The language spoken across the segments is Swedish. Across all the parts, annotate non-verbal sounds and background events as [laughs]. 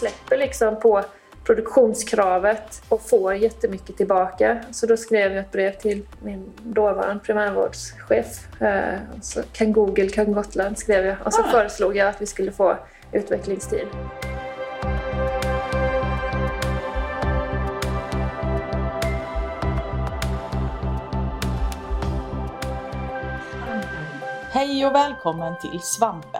släpper liksom på produktionskravet och får jättemycket tillbaka. Så då skrev jag ett brev till min dåvarande primärvårdschef. Eh, så kan Google, kan Gotland skrev jag. Och så ah. föreslog jag att vi skulle få utvecklingstid. Hej och välkommen till Svampen!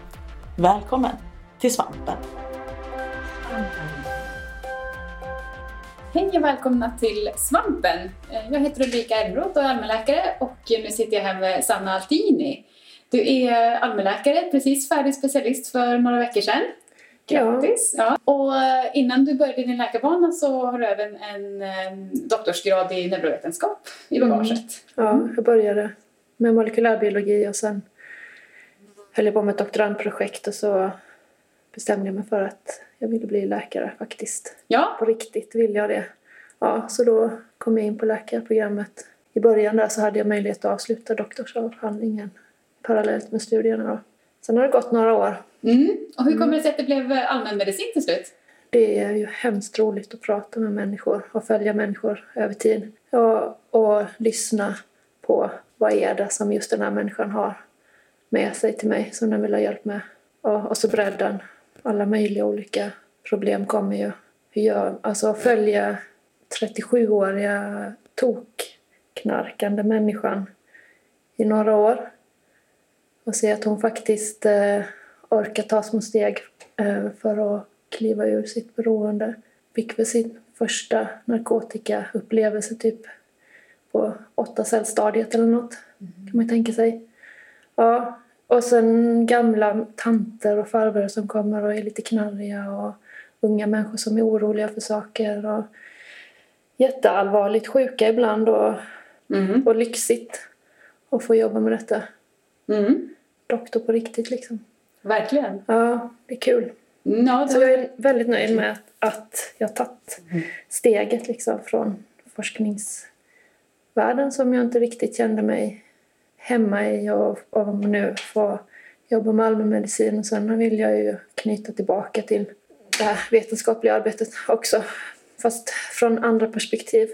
Välkommen till Svampen! Hej och välkomna till Svampen! Jag heter Ulrika Elmroth och är allmänläkare och nu sitter jag här med Sanna Altini. Du är allmänläkare, precis färdig specialist för några veckor sedan. Grattis! Ja. ja. Och innan du började din läkarbana så har du även en, doktorsgrad i neurovetenskap i bagaget. Mm. Ja, jag började med molekylärbiologi och sen höll jag på med ett doktorandprojekt och så bestämde jag mig för att jag ville bli läkare faktiskt. Ja. På riktigt vill jag det. Ja, så då kom jag in på läkarprogrammet. I början där så hade jag möjlighet att avsluta doktorsavhandlingen parallellt med studierna då. Sen har det gått några år. Mm. Och hur kommer det sig att det blev allmänmedicin till slut? Det är ju hemskt roligt att prata med människor och följa människor över tid. Och, och lyssna på vad är det som just den här människan har med sig till mig som den vill ha hjälp med. Och, och så bredden. Alla möjliga olika problem kommer ju. Hur gör, alltså följa 37-åriga tokknarkande människan i några år och se att hon faktiskt eh, orkar ta små steg eh, för att kliva ur sitt beroende. Fick väl sin första narkotikaupplevelse typ på åtta cellstadiet eller något. Mm. Kan man tänka sig. Ja, och sen gamla tanter och farbröder som kommer och är lite knarriga och unga människor som är oroliga för saker och jätteallvarligt sjuka ibland och, mm. och lyxigt att få jobba med detta. Mm. Doktor på riktigt liksom. Verkligen. Ja, det är kul. Ja. Så jag är väldigt nöjd med att, att jag har tagit mm. steget liksom från forskningsvärlden som jag inte riktigt kände mig hemma i och, och nu få jobba med allmänmedicin och sen vill jag ju knyta tillbaka till det här vetenskapliga arbetet också fast från andra perspektiv.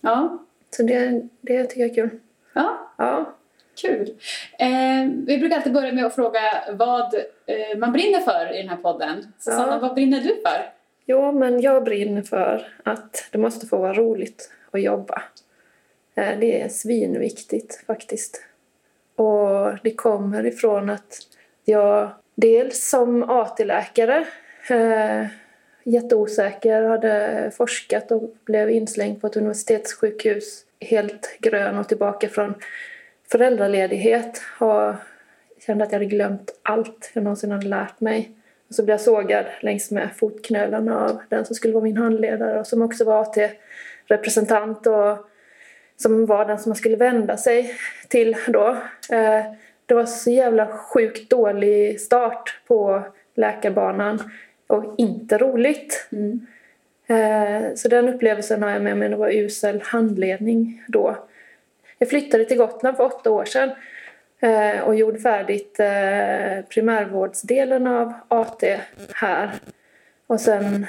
Ja. Så det, det tycker jag är kul. Ja. ja. Kul. Eh, vi brukar alltid börja med att fråga vad eh, man brinner för i den här podden. Susanna, ja. vad brinner du för? Jo, men jag brinner för att det måste få vara roligt att jobba. Eh, det är svinviktigt faktiskt. Och det kommer ifrån att jag dels som AT-läkare eh, jätteosäker, hade forskat och blev inslängd på ett universitetssjukhus helt grön och tillbaka från föräldraledighet och kände att jag hade glömt allt jag någonsin hade lärt mig. Och så blev jag sågad längs med fotknölarna av den som skulle vara min handledare och som också var AT-representant och som var den som man skulle vända sig till då. Eh, det var så jävla sjukt dålig start på läkarbanan och inte roligt. Mm. Eh, så den upplevelsen har jag med mig. Det var usel handledning då. Jag flyttade till Gotland för åtta år sedan eh, och gjorde färdigt primärvårdsdelen av AT här. Och sen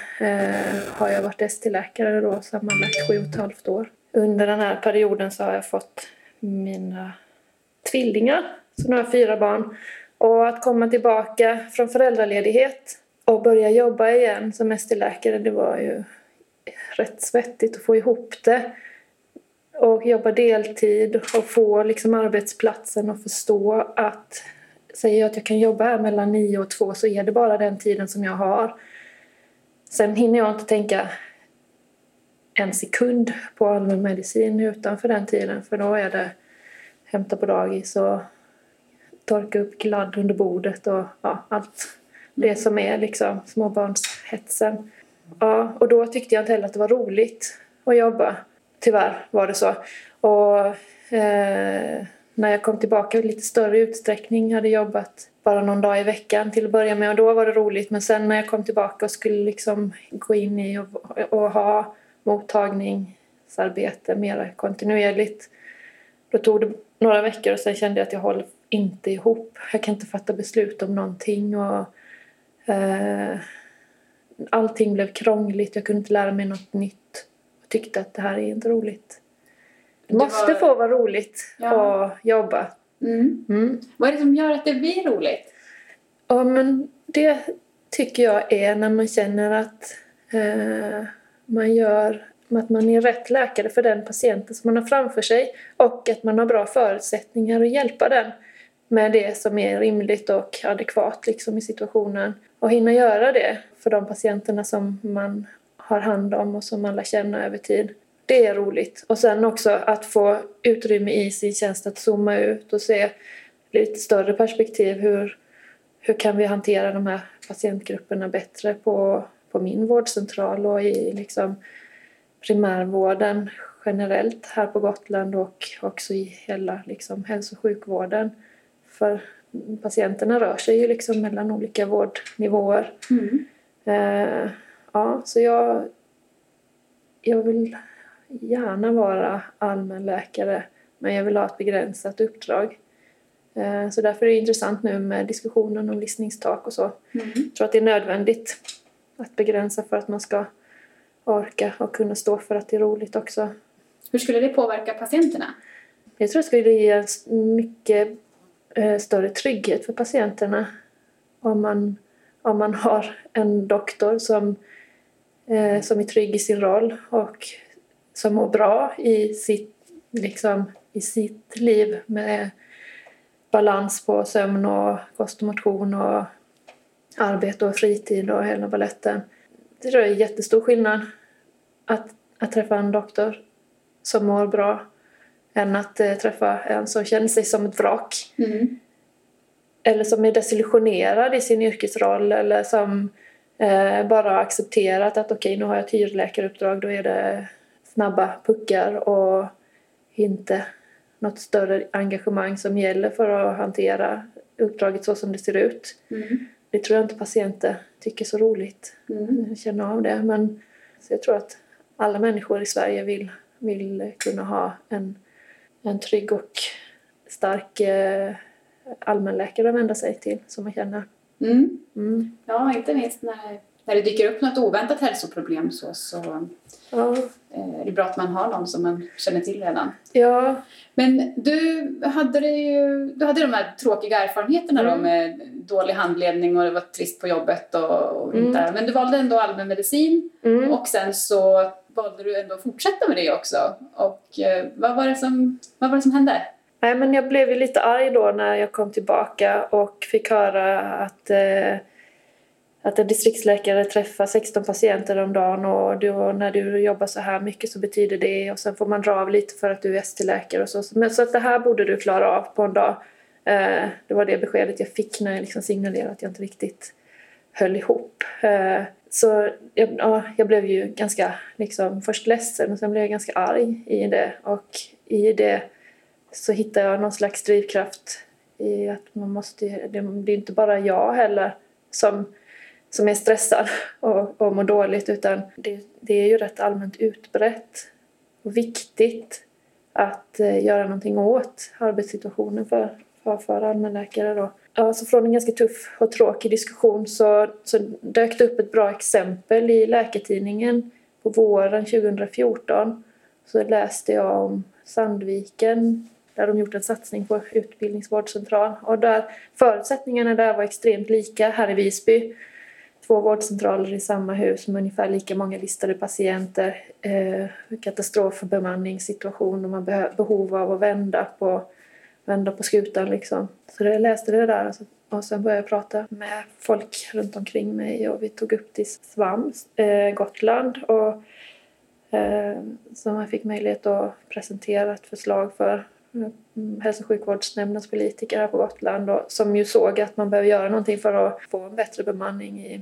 har jag varit ST-läkare då sammanlagt sju och ett halvt år under den här perioden så har jag fått mina tvillingar, så nu har jag fyra barn. Och att komma tillbaka från föräldraledighet och börja jobba igen som ST-läkare, det var ju rätt svettigt att få ihop det. Och jobba deltid och få liksom arbetsplatsen att förstå att säger jag att jag kan jobba här mellan nio och två så är det bara den tiden som jag har. Sen hinner jag inte tänka en sekund på allmänmedicin utanför den tiden för då är det hämta på dagis och torka upp gladd under bordet och ja, allt, Det som är liksom småbarnshetsen. Ja, och då tyckte jag inte heller att det var roligt att jobba. Tyvärr var det så. Och eh, när jag kom tillbaka i lite större utsträckning hade jobbat bara någon dag i veckan till att börja med och då var det roligt men sen när jag kom tillbaka och skulle liksom gå in i och, och ha mottagningsarbete mer kontinuerligt då tog det några veckor och sen kände jag att jag håller inte ihop. Jag kan inte fatta beslut om någonting och eh, allting blev krångligt. Jag kunde inte lära mig något nytt. Jag tyckte att det här är inte roligt. Det, måste var... få vara roligt ja. att jobba. Mm. Mm. Vad är det som gör att det blir roligt? Ja, men det tycker jag är när man känner att eh, man gör att man är rätt läkare för den patienten som man har framför sig och att man har bra förutsättningar att hjälpa den med det som är rimligt och adekvat liksom, i situationen. Och hinna göra det för de patienterna som man har hand om och som man lär känna över tid. Det är roligt. Och sen också att få utrymme i sin tjänst att zooma ut och se lite större perspektiv. Hur, hur kan vi hantera de här patientgrupperna bättre på, på min vårdcentral och i liksom primärvården generellt här på Gotland och också i hela liksom, hälso och sjukvården. För patienterna rör sig ju liksom mellan olika vårdnivåer. Mm. Eh, ja, så jag, jag vill gärna vara allmänläkare men jag vill ha ett begränsat uppdrag. Eh, så därför är det intressant nu med diskussionen om listningstak och så. Mm. Jag tror att det är nödvändigt att begränsa för att man ska orka och kunna stå för att det är roligt också. Hur skulle det påverka patienterna? Jag tror det skulle ge mycket eh, större trygghet för patienterna om man, om man har en doktor som, eh, som är trygg i sin roll och som mår bra i sitt, liksom, i sitt liv med balans på sömn och kost och motion och arbete och fritid och hela baletten. Det tror jag är jättestor skillnad att, att träffa en doktor som mår bra än att eh, träffa en som känner sig som ett vrak. Mm. Eller som är desillusionerad i sin yrkesroll eller som eh, bara har accepterat att okej, okay, nu har jag ett hyrläkaruppdrag, då är det snabba puckar och inte något större engagemang som gäller för att hantera uppdraget så som det ser ut. Mm. Det tror jag inte patienter tycker är så roligt. Mm. Känna av det. Men så jag tror att alla människor i Sverige vill, vill kunna ha en, en trygg och stark eh, allmänläkare att vända sig till som man känner. Mm. Mm. Ja, inte minst när, när det dyker upp något oväntat hälsoproblem så, så ja. Eh, är det bra att man har någon som man känner till redan. Ja. Men du hade, det ju, du hade de här tråkiga erfarenheterna mm. då med dålig handledning och det var trist på jobbet och, och mm. inte. Men du valde ändå allmänmedicin mm. och sen så valde du ändå att fortsätta med det också. Och eh, vad, var det som, vad var det som hände? Nej, men jag blev ju lite arg då när jag kom tillbaka och fick höra att, eh, att en distriktsläkare träffar 16 patienter om dagen och du, när du jobbar så här mycket så betyder det och sen får man dra av lite för att du är ST-läkare och så. Men, så att det här borde du klara av på en dag. Eh, det var det beskedet jag fick när jag liksom signalerade att jag inte riktigt höll ihop. Eh, så jag, ja, jag blev ju ganska liksom, först ledsen och sen blev jag ganska arg i det. Och i det så hittade jag någon slags drivkraft i att man måste, det, det är inte bara jag heller som, som är stressad och, och mår dåligt utan det, det är ju rätt allmänt utbrett och viktigt att eh, göra någonting åt arbetssituationen för, för, för allmänläkare. Då. Alltså från en ganska tuff och tråkig diskussion så, så dök det upp ett bra exempel i Läkartidningen på våren 2014. Så läste jag om Sandviken där de gjort en satsning på utbildningsvårdcentral. Och där förutsättningarna där var extremt lika här i Visby. Två vårdcentraler i samma hus med ungefär lika många listade patienter. Eh, katastrof och bemanningssituation och man behov av att vända på vända på skutan liksom. Så jag läste det där och sen började jag prata med folk runt omkring mig och vi tog upp till SVAM, eh, Gotland och eh, så man fick möjlighet att presentera ett förslag för mm, hälso och sjukvårdsnämndens politiker här på Gotland och, som ju såg att man behöver göra någonting för att få en bättre bemanning i,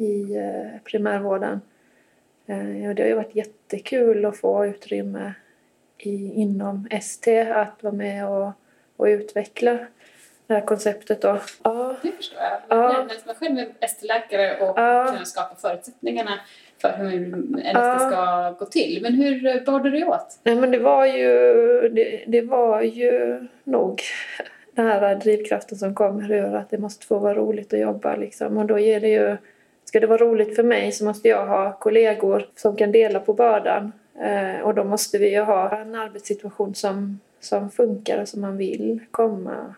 i eh, primärvården. Eh, och det har ju varit jättekul att få utrymme i, inom ST att vara med och, och utveckla det här konceptet då. Ja. Det förstår jag. Jag ja. är själv är ST-läkare och ja. kunna skapa förutsättningarna för hur en ja. ska gå till. Men hur bar du dig åt? Nej, men det var ju, det, det var ju nog den här drivkraften som kommer ur att det måste få vara roligt att jobba. Liksom. Och då ger det ju, ska det vara roligt för mig så måste jag ha kollegor som kan dela på bördan. Eh, och då måste vi ju ha en arbetssituation som, som funkar och som man vill komma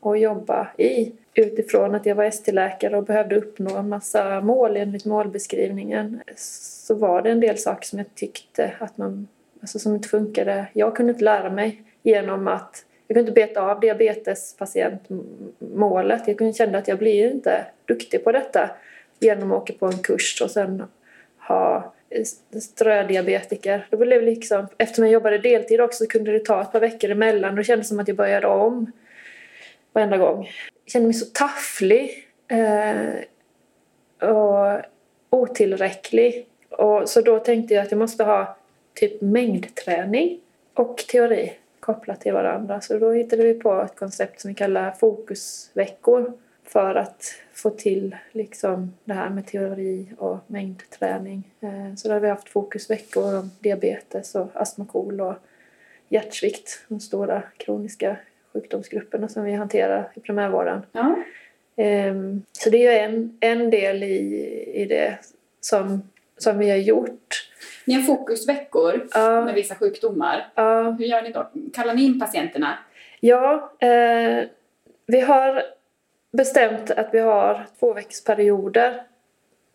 och jobba i utifrån att jag var ST-läkare och behövde uppnå en massa mål enligt målbeskrivningen så var det en del saker som jag tyckte att man, alltså som inte funkade. Jag kunde inte lära mig genom att jag kunde inte beta av diabetespatientmålet. Jag kunde känna att jag blir inte duktig på detta genom att åka på en kurs och sen ha strödiabetiker. Det blev liksom, eftersom jag jobbade deltid också kunde det ta ett par veckor emellan och det kändes som att jag började om varenda gång. Jag kände mig så tafflig eh, och otillräcklig. Och, så då tänkte jag att jag måste ha typ mängdträning och teori kopplat till varandra. Så då hittade vi på ett koncept som vi kallar fokusveckor för att få till liksom det här med teori och mängdträning. Eh, så då har vi haft fokusveckor om diabetes och astma KOL och hjärtsvikt, de stora kroniska sjukdomsgrupperna som vi hanterar i primärvården. Ja. Um, så det är ju en, en del i, i det som, som vi har gjort. Ni har fokusveckor ja. med vissa sjukdomar. Ja. Hur gör ni då? Kallar ni in patienterna? Ja, eh, vi har bestämt att vi har två veckors perioder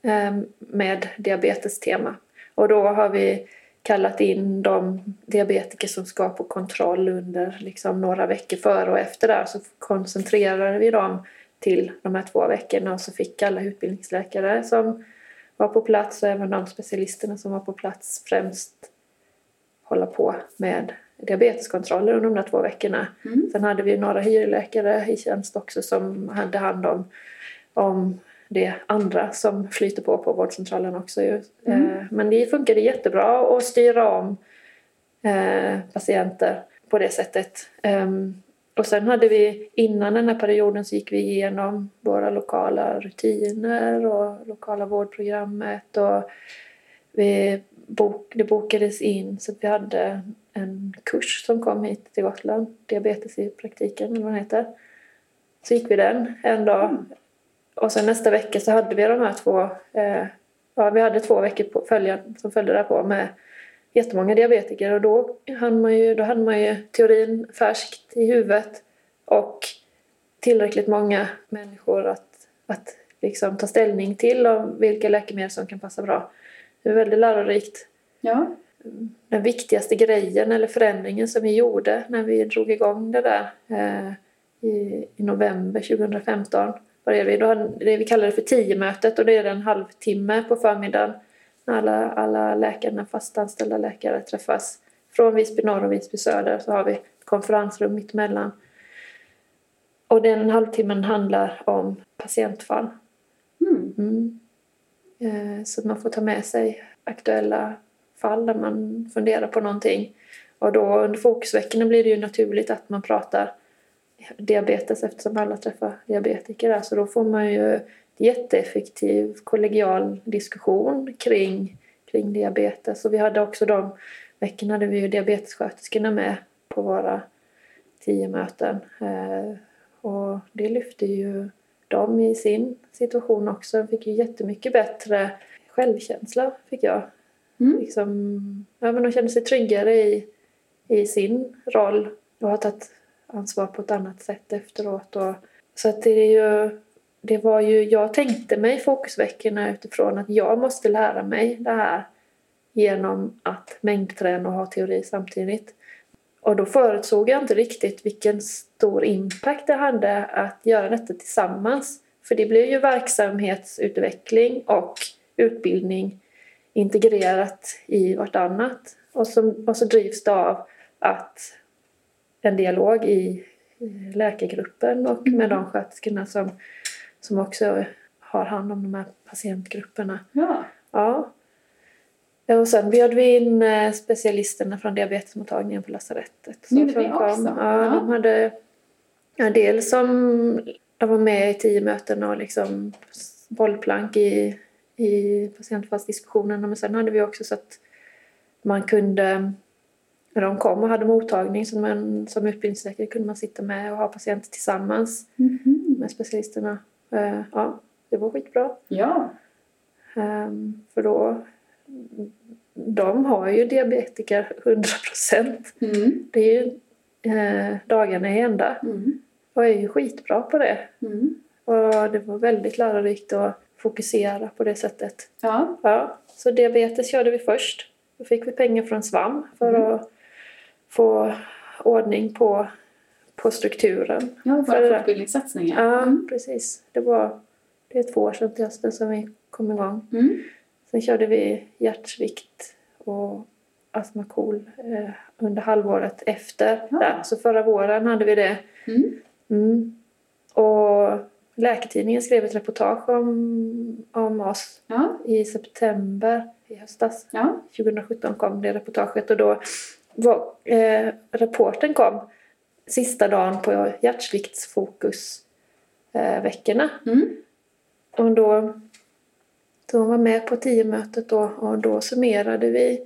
ehm, med diabetestema. Och då har vi kallat in de diabetiker som ska på kontroll under liksom några veckor före och efter där så koncentrerade vi dem till de här två veckorna och så fick alla utbildningsläkare som var på plats och även de specialisterna som var på plats främst hålla på med diabeteskontroller under de där två veckorna. Mm. Sen hade vi några hyrläkare i tjänst också som hade hand om, om det andra som flyter på på vårdcentralen också. Mm. Eh, men det funkade jättebra att styra om eh, patienter på det sättet. Ehm, och sen hade vi, innan den här perioden så gick vi igenom våra lokala rutiner och lokala vårdprogrammet och vi bok, det bokades in så att vi hade en kurs som kom hit till Gotland, diabetes i praktiken eller vad den heter. Så gick vi den en dag mm. Och sen nästa vecka så hade vi de här två, eh, ja vi hade två veckor på, följa, som följde därpå med jättemånga diabetiker och då, hann man ju, då hade man ju teorin färskt i huvudet och tillräckligt många människor att, att liksom ta ställning till om vilka läkemedel som kan passa bra. Det är väldigt lärorikt. Ja. Den viktigaste grejen eller förändringen som vi gjorde när vi drog igång det där eh, i, i november 2015 började vi. Då hade, det vi kallar det för tio-mötet och det är en halvtimme på förmiddagen när alla, alla läkarna, fastanställda läkare träffas. Från Visby norr och Visby söder så har vi ett konferensrum mittemellan. Och den halvtimmen handlar om patientfall. Mm. Mm. Eh, så att man får ta med sig aktuella fall där man funderar på någonting. Och då under fokusveckorna blir det ju naturligt att man pratar diabetes eftersom alla träffar diabetiker där. Så då får man ju jätteeffektiv kollegial diskussion kring, kring diabetes. Och vi hade också de veckorna hade vi ju diabetessköterskorna med på våra tio möten. Eh, och det lyfte ju dem i sin situation också. De fick ju jättemycket bättre självkänsla, fick jag. Mm. Liksom, ja, men de känner sig tryggare i, i sin roll och har tagit ansvar på ett annat sätt efteråt. Och, så att det är ju, det var ju, jag tänkte mig fokusveckorna utifrån att jag måste lära mig det här genom att mängdträna och ha teori samtidigt. Och då förutsåg jag inte riktigt vilken stor impact det hade att göra detta tillsammans. För det blev ju verksamhetsutveckling och utbildning integrerat i vartannat. Och så, och så drivs det av att en dialog i läkargruppen och med de sköterskorna som, som också har hand om de här patientgrupperna. Ja. Ja. Och sen bjöd vi in eh, specialisterna från diabetesmottagningen på lasarettet. Gjorde vi också? Ja, Ja. de hade en del som de var med i tio möten och liksom bollplank i, i patientfallsdiskussionerna. Men sen hade vi också så att man kunde, när de kom och hade mottagning som, en, som utbildningsläkare kunde man sitta med och ha patienter tillsammans Mhm. med specialisterna. Eh, Ja, det var skitbra. Ja. Ehm, för då, de har ju diabetiker 100 procent. Mm. Det är ju eh, dagarna i ända Mm. och är ju skitbra på det. Mm. Och det var väldigt lärorikt att fokusera på det sättet. Ja. Ja, så diabetes körde vi först. Då fick vi pengar från SVAM för Mm. att få ordning på, på strukturen. Ja, våra fortbildningssatsningar. Ja, Mm. precis. Det var det är två år sedan till hösten som vi kom igång. Mm. Sen körde vi hjärtsvikt och astmakol eh, under halvåret efter. Ja. Där. Så förra våren hade vi det. Mm. Mm. Och Läkartidningen skrev ett reportage om, om oss Ja. i september i höstas. Ja. 2017 kom det reportaget och då var, eh, reporten kom sista dagen på hjärtsviktsfokus eh, veckorna. Mm. Och då, då var med på tio-mötet då, och då summerade vi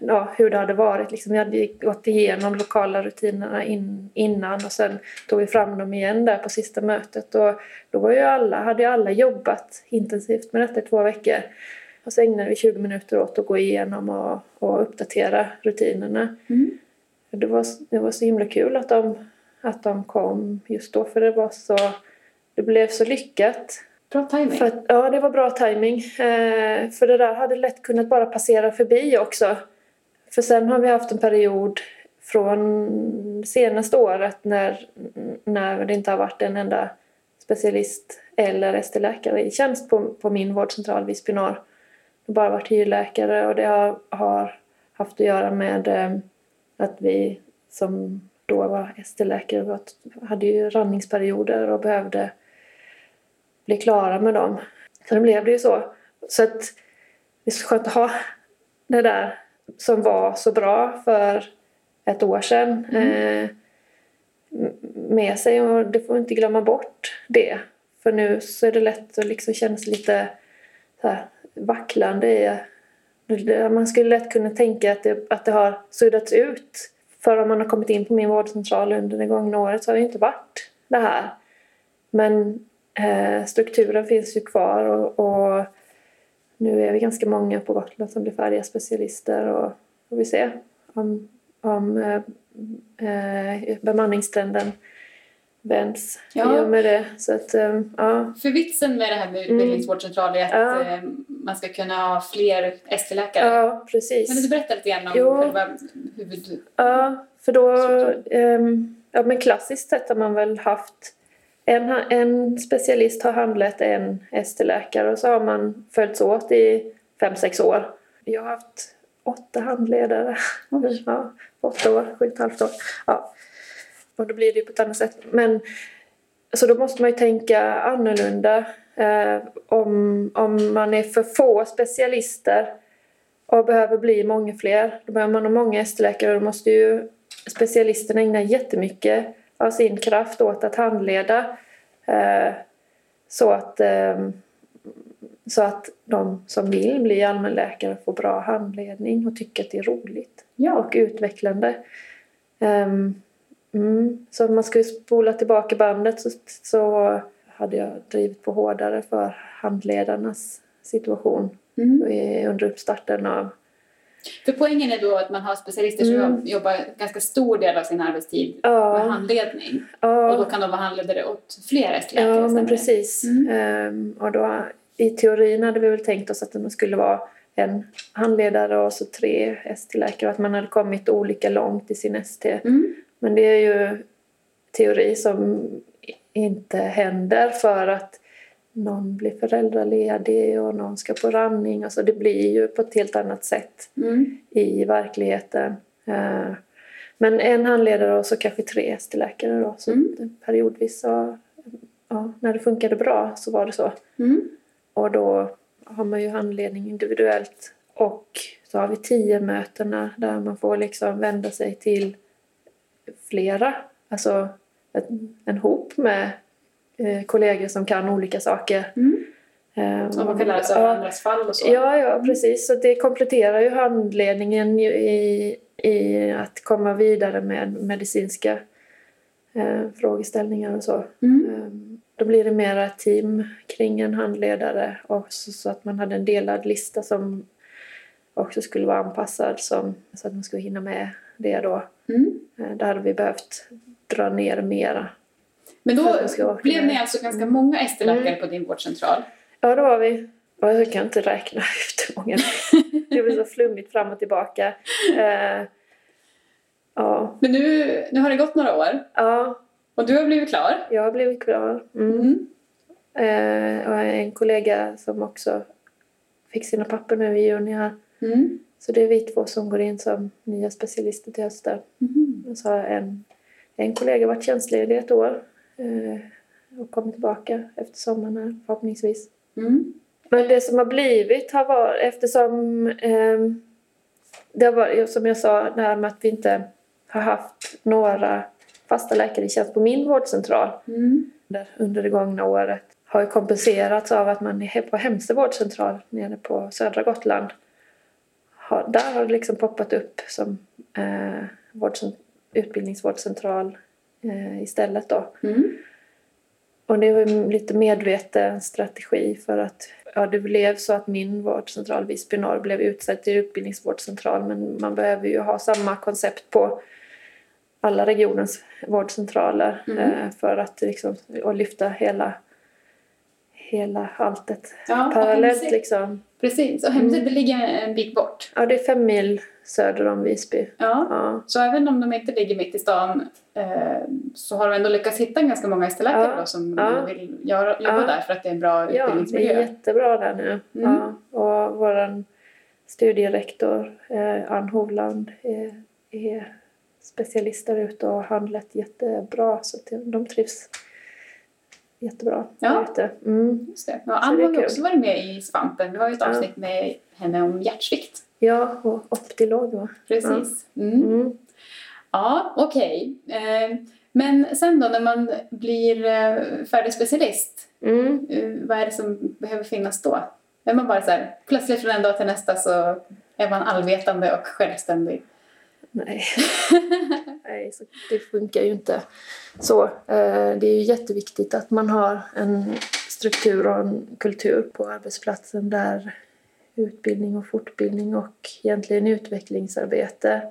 ja, hur det hade varit. Liksom, vi hade gått igenom lokala rutinerna in, innan och sen tog vi fram dem igen där på sista mötet. Och då var ju alla, hade ju alla jobbat intensivt med detta i två veckor. Och så ägnade vi 20 minuter åt att gå igenom och, och uppdatera rutinerna. Mm. Det var, det var så himla kul att de, att de kom just då för det var så det blev så lyckat. Bra timing. För att, ja, det var bra timing. Eh, för det där hade lätt kunnat bara passera förbi också. För sen har vi haft en period från senaste året när, när det inte har varit en enda specialist eller ST-läkare i tjänst på, på min vårdcentral Visby norr. Det har bara varit hyrläkare och det har, har haft att göra med eh, att vi som då var ST-läkare hade ju randningsperioder och behövde bli klara med dem. Så det blev det ju så. Så att det är så skönt att ha det där som var så bra för ett år sedan eh, m- med sig och det får inte glömma bort det. För nu så är det lätt att liksom känna sig lite så här vacklande i det- man skulle lätt kunna tänka att det, att det har suddats ut. För om man har kommit in på min vårdcentral under det gångna året så har det inte varit det här. Men eh, strukturen finns ju kvar och, och nu är vi ganska många på Gotland som blir färdiga specialister och får vi se om, om eh, eh, bemanningstrenden vänds Ja. och med det. Så att, eh, ja. För vitsen med det här med utbildningsvårdcentral är att Mm. Ja. eh, man ska kunna ha fler ST-läkare. ja, precis. Kan du berätta lite grann om Jo. själva huvud... Ja, för då... Ehm, ja, men klassiskt sett har man väl haft... En, en specialist har handlett en ST-läkare och så har man följts åt i fem sex år. Jag har haft åtta handledare. [laughs] Ja, åtta år, sju och ett halvt år. Ja. Och då blir det ju på ett annat sätt. Men, så då måste man ju tänka annorlunda. Eh, om, om man är för få specialister och behöver bli många fler. Då behöver man ha många ST-läkare och då måste ju specialisterna ägna jättemycket av sin kraft åt att handleda. Eh, så att, eh, så att de som vill bli allmänläkare får bra handledning och tycker att det är roligt Ja. och utvecklande. Ehm, mm, så om man skulle spola tillbaka bandet så, så hade jag drivit på hårdare för handledarnas situation Mm. under uppstarten av... För poängen är då att man har specialister som Mm. jobbar ganska stor del av sin arbetstid med Ja, handledning. Och då ja, kan de vara handledare åt flera ST-läkare. ja men precis. Mm. Ehm, och då, I teorin hade vi väl tänkt oss att det skulle vara en handledare och så tre ST-läkare och att man hade kommit olika långt i sin ST. Mm. Men det är ju teori som inte händer för att någon blir föräldraledig och någon ska på randning. Alltså det blir ju på ett helt annat sätt Mm. i verkligheten. Eh, Men en handledare och så kanske tre ST-läkare då. Så Mm. periodvis så, ja, när det funkade bra så var det så. Mm. Och då har man ju handledning individuellt och så har vi tio mötena där man får liksom vända sig till flera, alltså en, hop med kollegor som kan olika saker. Mm. Eh, Så man kan lära sig av andras fall och så. Ja, ja, precis. Så det kompletterar ju handledningen i, i att komma vidare med medicinska eh, frågeställningar och så. Mm. Ehm, Då blir det mera team kring en handledare och så, så att man hade en delad lista som också skulle vara anpassad som, så att man skulle hinna med det då. Mm. Eh, Där hade vi behövt dra ner mera. Men då blev ni alltså ganska många ST-läkare på din vårdcentral. Ja, det var vi. Och jag kan inte räkna [laughs] ut hur många det blir så flummigt fram och tillbaka. Eh, ja, Men nu, nu har det gått några år ja, och du har blivit klar. jag har blivit klar. Mm. Mm. Eh, och en kollega som också fick sina papper nu i juni här. Mm. Så det är vi två som går in som nya specialister till hösten. Mhm. Och så har en, en kollega varit tjänstledig ett år och kommit tillbaka efter sommaren här, förhoppningsvis. Mm. Men det som har blivit har varit, eftersom ehm, det har varit, som jag sa, det här med att vi inte har haft några fasta läkare i tjänst på min vårdcentral Mm. under- under det gångna året har ju kompenserats av att man är på Hemse vårdcentral nere på södra Gotland. Har, där har det liksom poppat upp som eh, vårdcent- utbildningsvårdcentral eh, istället då. Mm. Och det var ju lite medveten strategi för att ja, det blev så att min vårdcentral Visby Norr blev utsedd till utbildningsvårdcentral men man behöver ju ha samma koncept på alla regionens vårdcentraler Mm. eh, för att liksom, och lyfta hela, hela alltet Ja, parallellt liksom. Precis, och Hemse det ligger en bit bort. Ja, det är fem mil söder om Visby. Ja. Ja, Så även om de inte ligger mitt i stan eh, så har de ändå lyckats hitta ganska många ST-läkare Ja. som Ja. vill göra, jobba där för att det är en bra ja det är utbildningsmiljö. jättebra där nu. Mm. Ja, och vår studierektor eh, Ann Hovland är, är specialist där ute och har handlat jättebra så de trivs jättebra Ja. Mm. Just det. Ja, Ann det har ju också varit med i Svampen. Vi har ju ett Ja. avsnitt med henne om hjärtsvikt. Ja, och optilog va? Precis. Mm. Mm. Ja, okej. Eh, men sen då när man blir eh, färdig specialist, Mm. eh, vad är det som behöver finnas då? Är man bara så här, plötsligt från en dag till nästa så är man allvetande och självständig? Nej. [laughs] Nej, så det funkar ju inte så. Eh, Det är ju jätteviktigt att man har en struktur och en kultur på arbetsplatsen där utbildning och fortbildning och egentligen utvecklingsarbete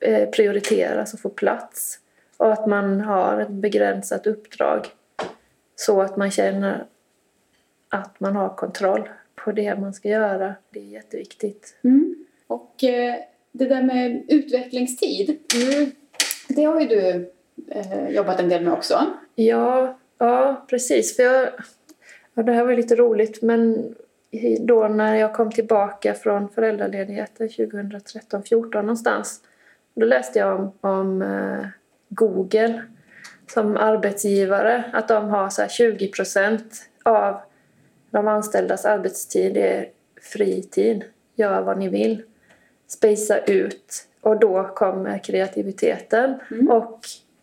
eh, prioriteras och får plats. Och att man har ett begränsat uppdrag så att man känner att man har kontroll på det man ska göra. Det är jätteviktigt. Mm. Och eh, det där med utvecklingstid, Mm. det har ju du eh, jobbat en del med också. Ja, ja precis. För jag, ja, det här var lite roligt, men då när jag kom tillbaka från föräldraledigheten 2013-14 någonstans, då läste jag om, om eh, Google som arbetsgivare, att de har så här 20% av de anställdas arbetstid är fritid. Gör vad ni vill. Spacea ut. Och då kommer kreativiteten. Mm. Och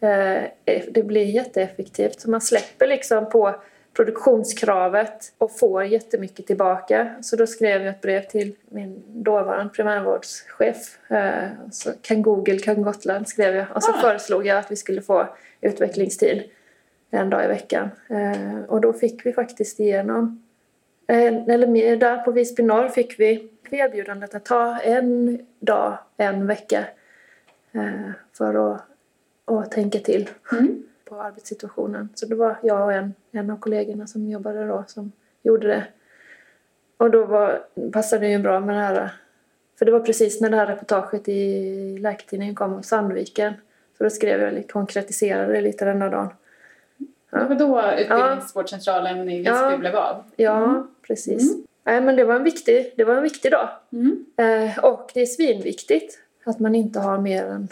eh, det blir jätteeffektivt. Så man släpper liksom på produktionskravet och får jättemycket tillbaka. Så då skrev jag ett brev till min dåvarande primärvårdschef. Eh, så kan Google, kan Gotland skrev jag. Och så Ah. föreslog jag att vi skulle få utvecklingstid en dag i veckan. Eh, och då fick vi faktiskt igenom Eh, eller mer, där på Visby norr fick vi erbjudandet att ta en dag, en vecka eh, för att, att tänka till Mm. på arbetssituationen. Så det var jag och en, en av kollegorna som jobbade då som gjorde det. Och då var, passade det ju bra med det här, för det var precis när det här reportaget i Läkartidningen kom om Sandviken. Så då skrev jag, lite- konkretiserade det lite den där dagen. Ja. Det var då utbildningsvårdcentralen i Visby Ja. blev av. Ja, precis. Nej, men det var en viktig, det var en viktig dag. Mm. Eh, och det är svinviktigt att man inte har mer än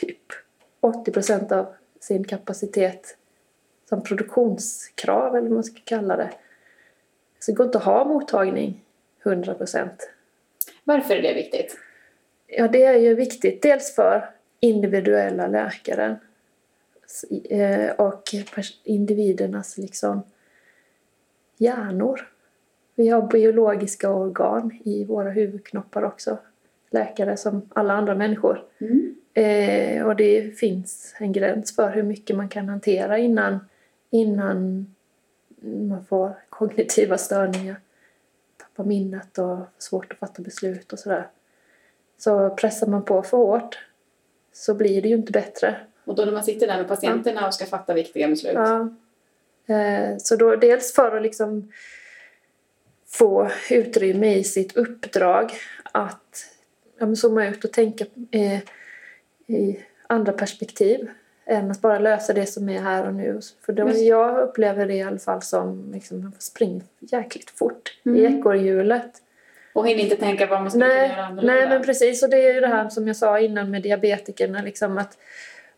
typ 80 procent av sin kapacitet som produktionskrav eller vad man ska kalla det. Så det går inte att ha mottagning 100 procent. Varför är det viktigt? Ja, det är ju viktigt dels för individuella läkaren eh, och individernas liksom hjärnor. Vi har biologiska organ i våra huvudknoppar också. Läkare som alla andra människor. Mm. Eh, och det finns en gräns för hur mycket man kan hantera innan, innan man får kognitiva störningar. Tappar minnet och svårt att fatta beslut och sådär. Så pressar man på för hårt så blir det ju inte bättre. Och då när man sitter där med patienterna och ska fatta viktiga beslut? Ja. Eh, så då dels för att liksom få utrymme i sitt uppdrag att ja, zooma ut och tänka eh, i andra perspektiv än att bara lösa det som är här och nu. För då, jag upplever det i alla fall som liksom, man springer jäkligt fort Mm. i ekorrhjulet. Och hinner inte tänka vad man skulle kunna Nej, göra annorlunda? nej, men precis. Och det är ju det här som jag sa innan med diabetikerna. Liksom att,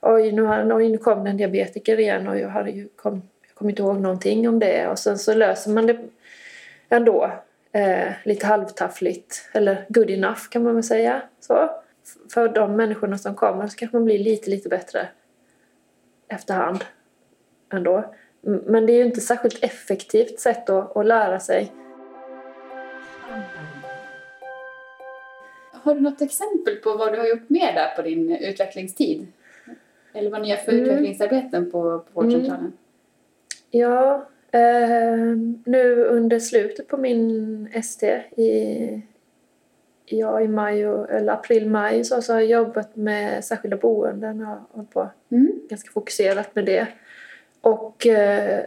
oj, nu, har, oj, nu kom det en diabetiker igen och jag, hade ju kom, jag kommer inte ihåg någonting om det. Och sen så löser man det ändå. Eh, lite halvtaffligt. Eller good enough kan man väl säga. Så. För de människorna som kommer så kanske man blir lite, lite bättre efterhand. Ändå. Men det är ju inte särskilt effektivt sätt att, att lära sig. Har du något exempel på vad du har gjort mer där på din utvecklingstid? Eller vad ni gör för Mm. utvecklingsarbeten på, på vårdcentralen? Ja, eh, nu under slutet på min ST i, ja, i maj och, eller april-maj så, så har jag jobbat med särskilda boenden och hållit på Mm. ganska fokuserat med det. Och eh,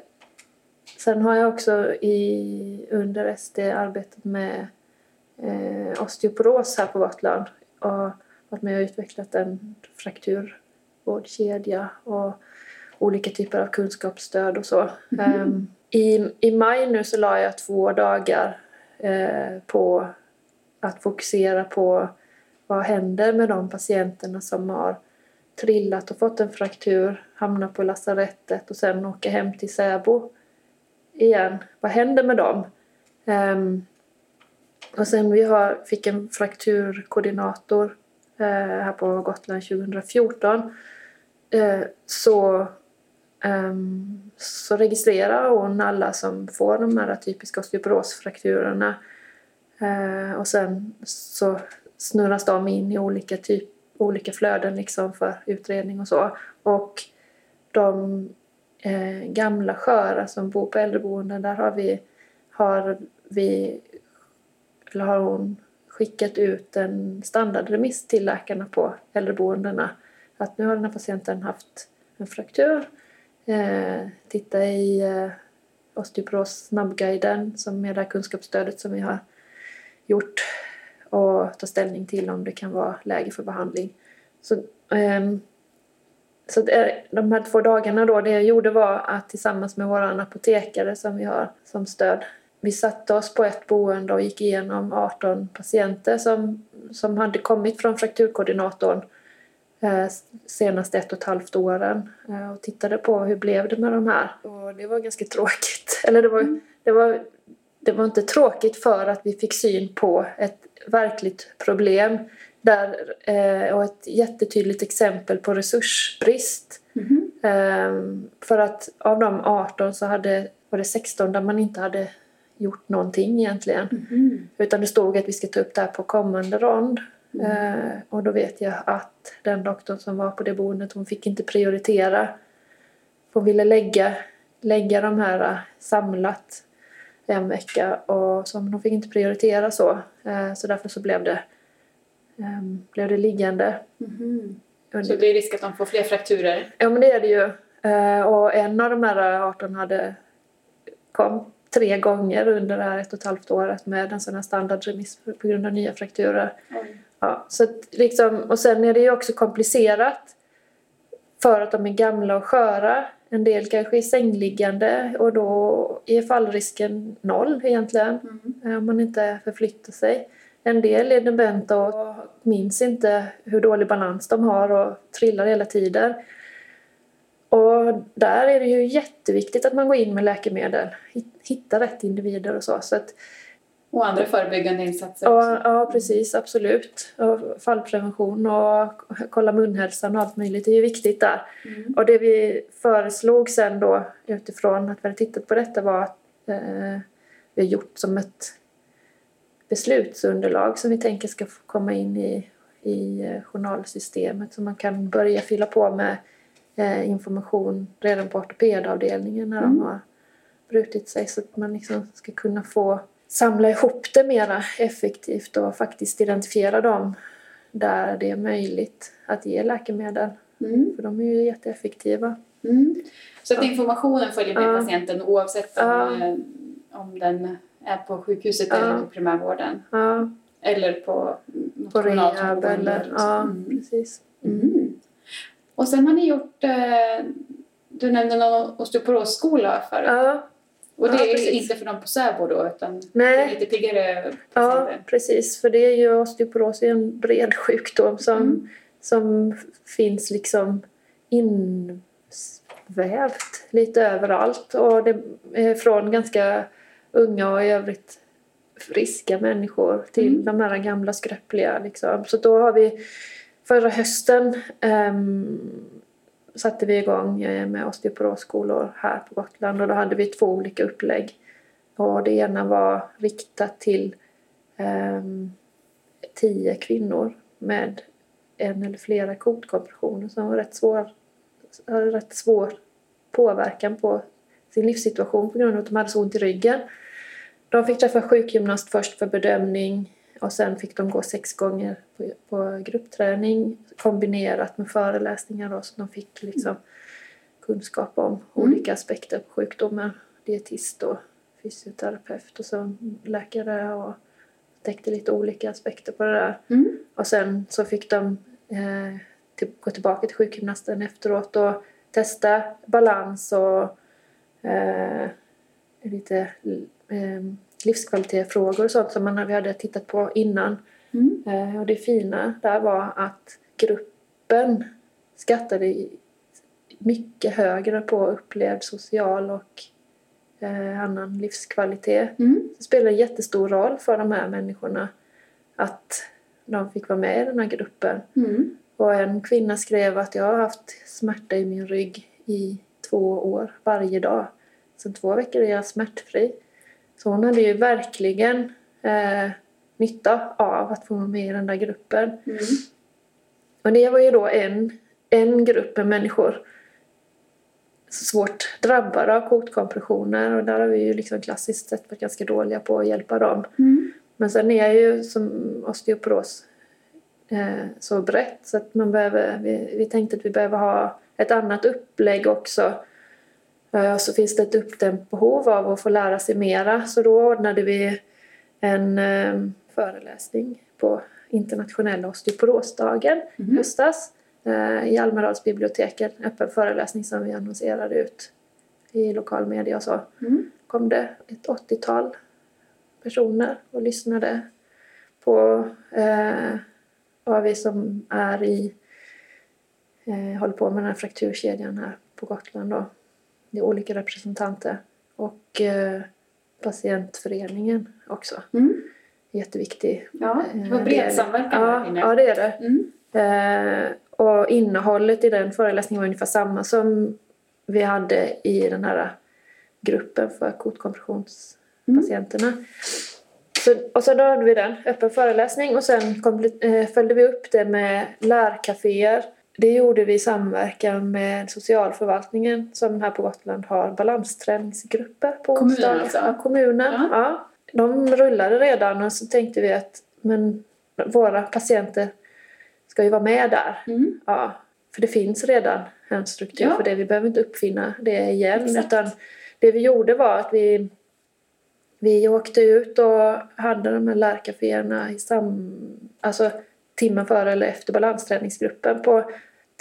sen har jag också i, under ST arbetat med eh, osteoporos här på Gotland och varit med och utvecklat en frakturvårdkedja och olika typer av kunskapsstöd och så. Ehm, i, I maj nu så la jag två dagar eh, på att fokusera på vad händer med de patienterna som har trillat och fått en fraktur, hamnar på lasarettet och sen åker hem till Säbo igen. Vad händer med dem? Ehm, och sen vi har, fick en frakturkoordinator eh, här på Gotland 2014 eh, så, Um, så registrerar hon alla som får de här typiska osteoporosfrakturerna uh, och sen så snurras de in i olika, typ, olika flöden liksom för utredning och så. Och de uh, gamla sköra som bor på äldreboenden, där har vi, har vi eller har hon skickat ut en standardremiss till läkarna på äldreboendena. Att nu har den här patienten haft en fraktur. Eh, titta i eh, osteoporos snabbguiden som är det här kunskapsstödet som vi har gjort och ta ställning till om det kan vara läge för behandling. Så, ehm, eh, så det de här två dagarna då, det jag gjorde var att tillsammans med vår apotekare som vi har som stöd vi satte oss på ett boende och gick igenom 18 patienter som, som hade kommit från frakturkoordinatorn eh, senaste ett och ett halvt åren eh, och tittade på hur blev det med de här. Och det var ganska tråkigt. [laughs] Eller det var, det var, det var inte tråkigt för att vi fick syn på ett verkligt problem där, eh, och ett jättetydligt exempel på resursbrist. Ehm, för att av de 18 så hade, var det 16 där man inte hade gjort någonting egentligen. Mhm. Utan det stod att vi ska ta upp det här på kommande rond. Eh, och då vet jag att den doktorn som var på det boendet, hon fick inte prioritera. Hon ville lägga, lägga de här eh, samlat en vecka och men hon fick inte prioritera så. Eh, så därför så blev det, ehm, blev det liggande. Under- Så det är risk att de får fler frakturer? Ja men det är det ju. Och en av de här 18 hade kom tre gånger under det här ett och ett halvt året med en sån här standardremiss på grund av nya frakturer. Oj. Ja, så liksom, och sen är det ju också komplicerat för att de är gamla och sköra. En del kanske är sängliggande och då är fallrisken noll egentligen Mm. eh, om man inte förflyttar sig. en del är dementa och minns inte hur dålig balans de har och trillar hela tiden. Och där är det ju jätteviktigt att man går in med läkemedel, hitta rätt individer och så. så att, och andra förebyggande insatser också. Ja, ja precis, absolut. Och fallprevention och kolla munhälsan och allt möjligt är ju viktigt där. Mm. Och det vi föreslog sen då utifrån att vi hade tittat på detta var att eh, vi har gjort som ett beslutsunderlag som vi tänker ska komma in i, i eh, journalsystemet så man kan börja fylla på med eh, information redan på ortopedavdelningen när mm. de har brutit sig så att man liksom ska kunna få samla ihop det mera effektivt och faktiskt identifiera dem där det är möjligt att ge läkemedel. Mm. För de är ju jätteeffektiva. Mm. Så att informationen följer med ja. patienten oavsett om, ja. Eh, om den är på sjukhuset ja. eller på primärvården? Ja. Eller på något På rehab eller, ja mm. precis. Mm. Och sen har ni gjort, eh, du nämnde någon osteoporosskola förut. Ja. Och det ja, är precis. inte för dem på SÄBO då utan Nej. lite piggare Ja precis för det är ju osteoporos är en bred sjukdom som, mm. som finns liksom invävt lite överallt och det är från ganska unga och i övrigt friska människor till mm. de här gamla skröpliga liksom. Så då har vi förra hösten um, satte vi igång med osteoporosskolor här på Gotland och då hade vi två olika upplägg. Och det ena var riktat till eh, tio kvinnor med en eller flera kotkompressioner som var rätt svår, hade rätt svår påverkan på sin livssituation på grund av att de hade så ont i ryggen. De fick träffa sjukgymnast först för bedömning och sen fick de gå sex gånger på, på gruppträning kombinerat med föreläsningar då, så de fick liksom kunskap om mm. olika aspekter på sjukdomen. Dietist och fysioterapeut och så läkare och täckte lite olika aspekter på det där. Mm. Och sen så fick de eh, till, gå tillbaka till sjukgymnasten efteråt och testa balans och eh, lite eh, livskvalitetsfrågor och sånt som man, vi hade tittat på innan. Mm. Eh, och det fina där var att gruppen skattade mycket högre på upplevd social och eh, annan livskvalitet. Mm. Det spelar en jättestor roll för de här människorna att de fick vara med i den här gruppen. Mm. Och en kvinna skrev att jag har haft smärta i min rygg i två år varje dag. Sen två veckor är jag smärtfri. Så hon hade ju verkligen eh, nytta av att få vara med i den där gruppen. Mm. Och det var ju då en, en grupp med människor svårt drabbade av kotkompressioner och där har vi ju liksom klassiskt sett varit ganska dåliga på att hjälpa dem. Mm. Men sen är ju som osteoporos eh, så brett så att man behöver, vi, vi tänkte att vi behöver ha ett annat upplägg också och så finns det ett uppdämt behov av att få lära sig mera så då ordnade vi en eh, föreläsning på internationella osteoporosdagen mm. höstas eh, i Almedalsbiblioteket. En öppen föreläsning som vi annonserade ut i lokal media och så. Mm. kom det ett 80-tal personer och lyssnade på eh, vad vi som är i eh, håller på med den här frakturkedjan här på Gotland då det är olika representanter. Och eh, patientföreningen också. Mm. Jätteviktig. Ja, det var bred samverkan ja, ja, det är det. Mm. Eh, och innehållet i den föreläsningen var ungefär samma som vi hade i den här gruppen för kotkompressionspatienterna. Mm. Så, och så då hade vi den, öppen föreläsning och sen kom, eh, följde vi upp det med lärkaféer det gjorde vi i samverkan med socialförvaltningen som här på Gotland har balansträningsgrupper på Kommunen alltså? Ja, kommunen. Ja. ja. De rullade redan och så tänkte vi att men, våra patienter ska ju vara med där. Mm. Ja, för det finns redan en struktur ja. för det. Vi behöver inte uppfinna det igen. Exakt. Utan det vi gjorde var att vi, vi åkte ut och hade de här lärkaféerna i sam, alltså timmen före eller efter balansträningsgruppen på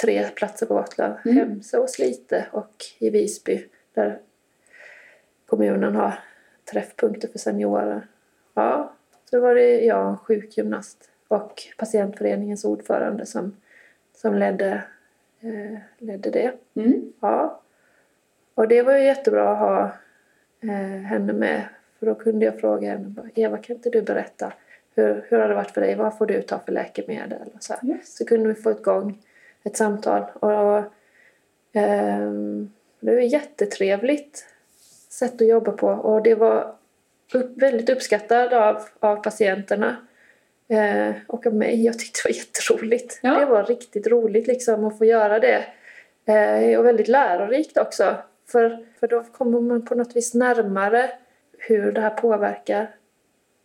tre platser på Gotland. Mm. Hemsö och Slite och i Visby där kommunen har träffpunkter för seniorer. Ja, Så var det jag, sjukgymnast och patientföreningens ordförande som, som ledde, eh, ledde det. Mm. Ja. Och det var ju jättebra att ha eh, henne med. För då kunde jag fråga henne, Eva kan inte du berätta hur, hur har det varit för dig? Vad får du ta för läkemedel? Och så. Yes. så kunde vi få igång ett samtal. Och, ehm, det var ett jättetrevligt sätt att jobba på. Och det var upp, väldigt uppskattad av, av patienterna. Eh, och av mig. Jag tyckte det var jätteroligt. Ja. Det var riktigt roligt liksom att få göra det. Eh, och väldigt lärorikt också. För, för då kommer man på något vis närmare hur det här påverkar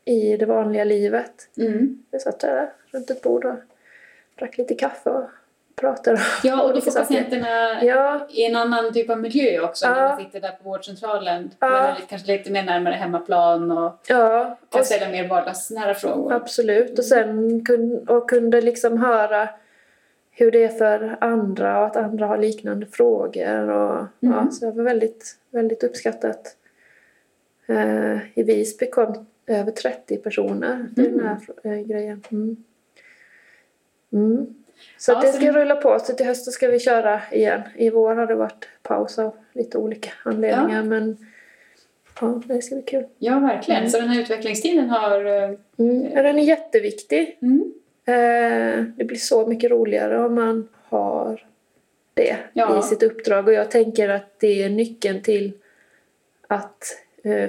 i det vanliga livet. Mm. Vi satt där runt ett bord och drack lite kaffe och pratade om Ja, och då får patienterna Ja, i en annan typ av miljö också när Ja. man sitter där på vårdcentralen. Ja. Man är kanske lite mer närmare hemmaplan och ja. kan Och, ställa mer vardagsnära frågor. absolut. Och sen kun, och kunde liksom höra hur det är för andra och att andra har liknande frågor. Och, ja, Mm. så det var väldigt, väldigt uppskattat. Eh, I Visby kom över 30 personer till den här eh, grejen. Mm. Så Ja, det så ska det- rulla på. Så till hösten ska vi köra igen. I vår har det varit paus av lite olika anledningar. Men ja, det ska bli kul. Ja, verkligen. Mm. Så den här utvecklingstiden har... eh, Mm. Ja, den är jätteviktig. Mm. Eh, det blir så mycket roligare om man har det Ja. i sitt uppdrag. Och jag tänker att det är nyckeln till att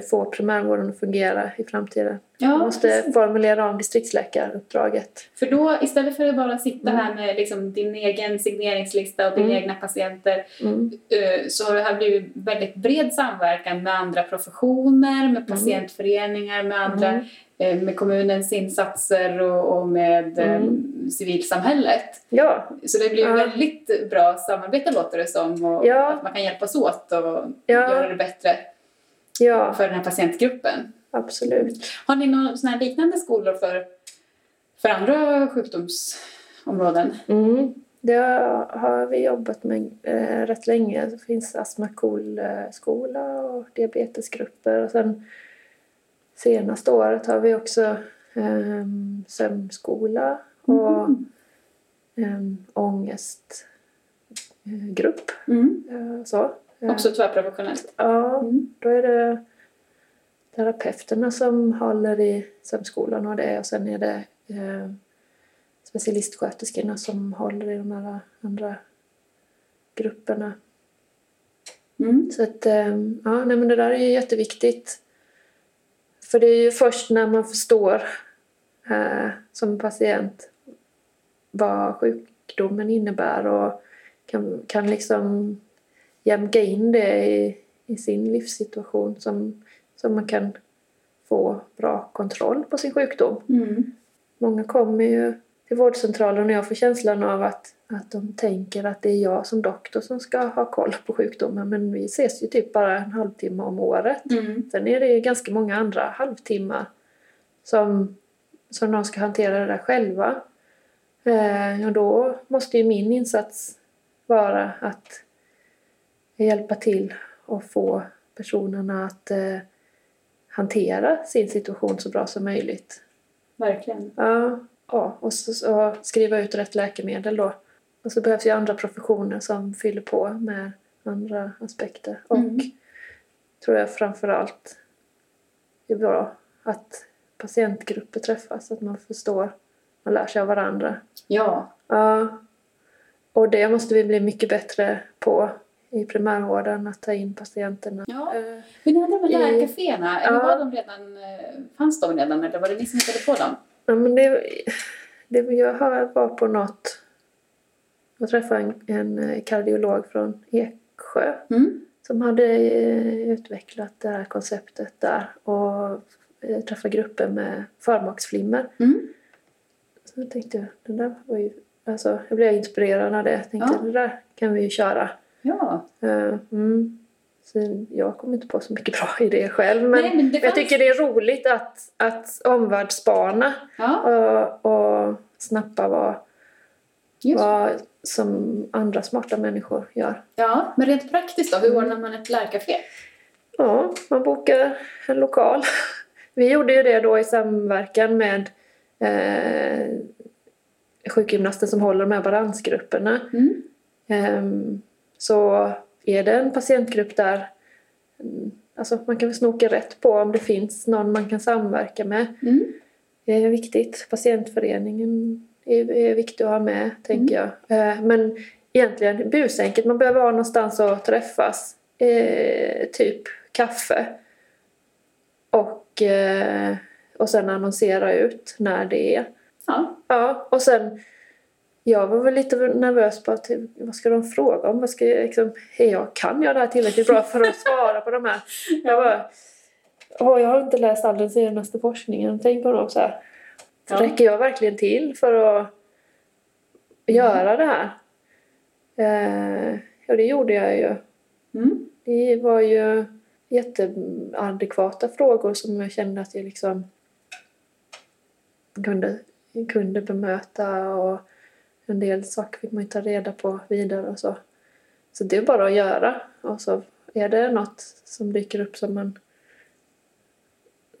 få primärvården att fungera i framtiden. Ja, Man måste precis. formulera om distriktsläkaruppdraget. För då istället för att bara sitta Mm. här med liksom din egen signeringslista och dina Mm. egna patienter Mm. eh, så har det här blivit väldigt bred samverkan med andra professioner, med patientföreningar, med andra Mm. eh, med kommunens insatser och, och med eh, Mm. civilsamhället. Ja, Så det blir Ja. väldigt bra samarbete låter det som och Ja. att man kan hjälpas åt och Ja. göra det bättre ja för den här patientgruppen. absolut. Har ni några liknande skolor för, för andra sjukdomsområden? Mm. Det har vi jobbat med eh, rätt länge. Det finns Astma KOL-skola och diabetesgrupper. Och sen senaste året har vi också eh, sömnskola och Mhm. eh, ångestgrupp. Mm. Eh, så. Också tvärprofessionellt? Ja, Mm. då är det terapeuterna som håller i sömnskolan och det och sen är det eh, specialistsköterskorna som håller i de här andra grupperna. Mm. Så att, eh, ja, nej, men det där är ju jätteviktigt. För det är ju först när man förstår eh, som patient vad sjukdomen innebär och kan, kan liksom jämka in det i, i sin livssituation som, som man kan få bra kontroll på sin sjukdom. Mm. Många kommer ju till vårdcentralen och jag får känslan av att, att de tänker att det är jag som doktor som ska ha koll på sjukdomen men vi ses ju typ bara en halvtimme om året. Mm. Sen är det ju ganska många andra halvtimmar som, som de ska hantera det där själva. Eh, och då måste ju min insats vara att hjälpa till och få personerna att eh, hantera sin situation så bra som möjligt. Verkligen. Ja, ja och så, så skriva ut rätt läkemedel då. Och så behövs ju andra professioner som fyller på med andra aspekter. Och Mm. tror jag framför allt är bra att patientgrupper träffas, att man förstår och lär sig av varandra. Ja. Ja, och det måste vi bli mycket bättre på i primärvården, att ta in patienterna. Ja. Eh, Men ni hade väl läkarkaféerna? Eller var de redan, eh, fanns de redan eller var det ni som hittade på dem? Ja, men det, det jag var på något... Jag träffade en, en eh, kardiolog från Eksjö Mm. som hade utvecklat det här konceptet där och träffade grupper med förmaksflimmer. Mm. Så jag tänkte, det där var ju... Alltså, jag blev inspirerad av det. Jag tänkte, Ja. det där kan vi ju köra. Ja. Eh, mm. Så jag kom inte på så mycket bra [laughs] idéer själv. Men, Nej, men jag fanns- tycker det är roligt att, att omvärldsspana Ja, och, och snappa vad, just. vad som andra smarta människor gör. ja, men rent praktiskt då, hur ordnar man ett lärcafé? Ja, man bokar en lokal. Vi gjorde ju det då i samverkan med eh, sjukgymnasten som håller de här balansgrupperna. Mm. Ehm, så är det en patientgrupp där mm, alltså man kan väl snoka rätt på om det finns någon man kan samverka med. Mm. Det är viktigt. Patientföreningen är, är viktig att ha med, tänker jag. Eh, men egentligen busenkelt. Man behöver ha någonstans att träffas. Eh, typ kaffe. Och, eh, och sen annonsera ut när det är. Ja. Ja, och sen jag var väl lite nervös på att vad ska de fråga om? Vad ska jag, liksom, är jag, kan jag det här tillräckligt bra för att svara på de här? [laughs] Jag bara, åh, jag har inte läst all den senaste forskningen. Tänk om de så här, Ja. räcker jag verkligen till för att göra det här? Eh, ja, det gjorde jag ju. Mm. Det var ju jätteadekvata frågor som jag kände att jag liksom kunde, kunde bemöta och en del saker fick man ju ta reda på vidare och så. Så det är bara att göra och så är det något som dyker upp som man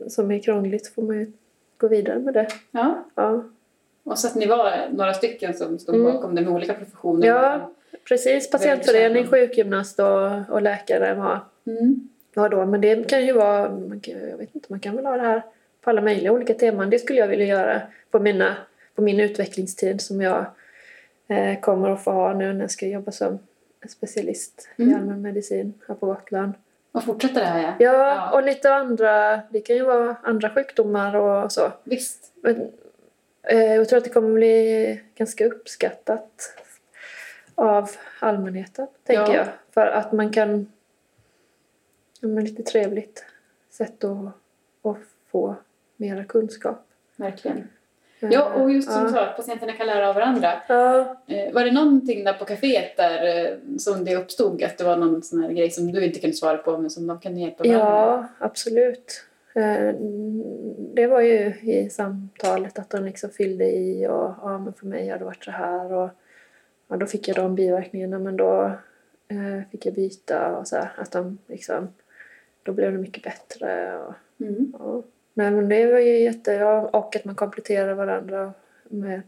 som är krångligt får man ju gå vidare med det. ja. Ja, Och så att ni var några stycken som stod Mm. bakom det med olika professioner. Ja. precis. Patientförening, sjukgymnast och, och läkare var Mm. Ja då, men det kan ju vara, man kan, jag vet inte, man kan väl ha det här på alla möjliga olika teman. Det skulle jag vilja göra på, mina, på min utvecklingstid som jag kommer att få ha nu när jag ska jobba som specialist i Mm. allmänmedicin här på Gotland. Och fortsätta det här ja. Ja, Ja. och lite andra, det kan ju vara andra sjukdomar och så. Visst. Men, eh, jag tror att det kommer bli ganska uppskattat av allmänheten, tänker Ja. jag. För att man kan... Ja, men lite trevligt sätt att, att få mera kunskap. Verkligen. Eh, Ja, och just som du sa, att patienterna kan lära av varandra. Eh, Var det någonting där på kaféet där eh, som det uppstod att det var någon sån här grej som du inte kunde svara på men som de kunde hjälpa varandra ja, absolut. Eh, Det var ju i samtalet att de liksom fyllde i och ja, men för mig har det varit så här och ja, då fick jag de biverkningarna men då fick jag byta och så här, att de liksom då blev det mycket bättre och Mm. ja. Nej men det var ju jätte, ja, och att man kompletterar varandra med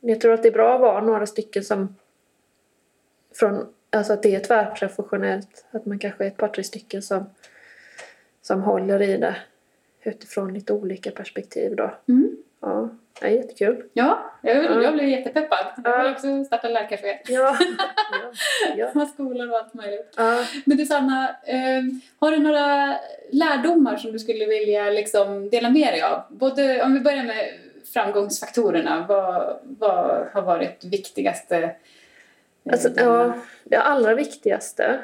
jag tror att det är bra att vara några stycken som från, alltså att det är tvärprofessionellt att man kanske är ett par tre stycken som som håller i det utifrån lite olika perspektiv då. Mm. Ja, det är jättekul. Ja, jag, Ja. jag blev jättepeppad. Jag vill också starta lärcafé. Ja, [laughs] ja, ja. Skolor och allt möjligt. ja. Men du Sanna, eh, har du några lärdomar som du skulle vilja liksom dela med dig av? Både, om vi börjar med framgångsfaktorerna. Vad, vad har varit viktigaste? eh, Alltså, ja, det allra viktigaste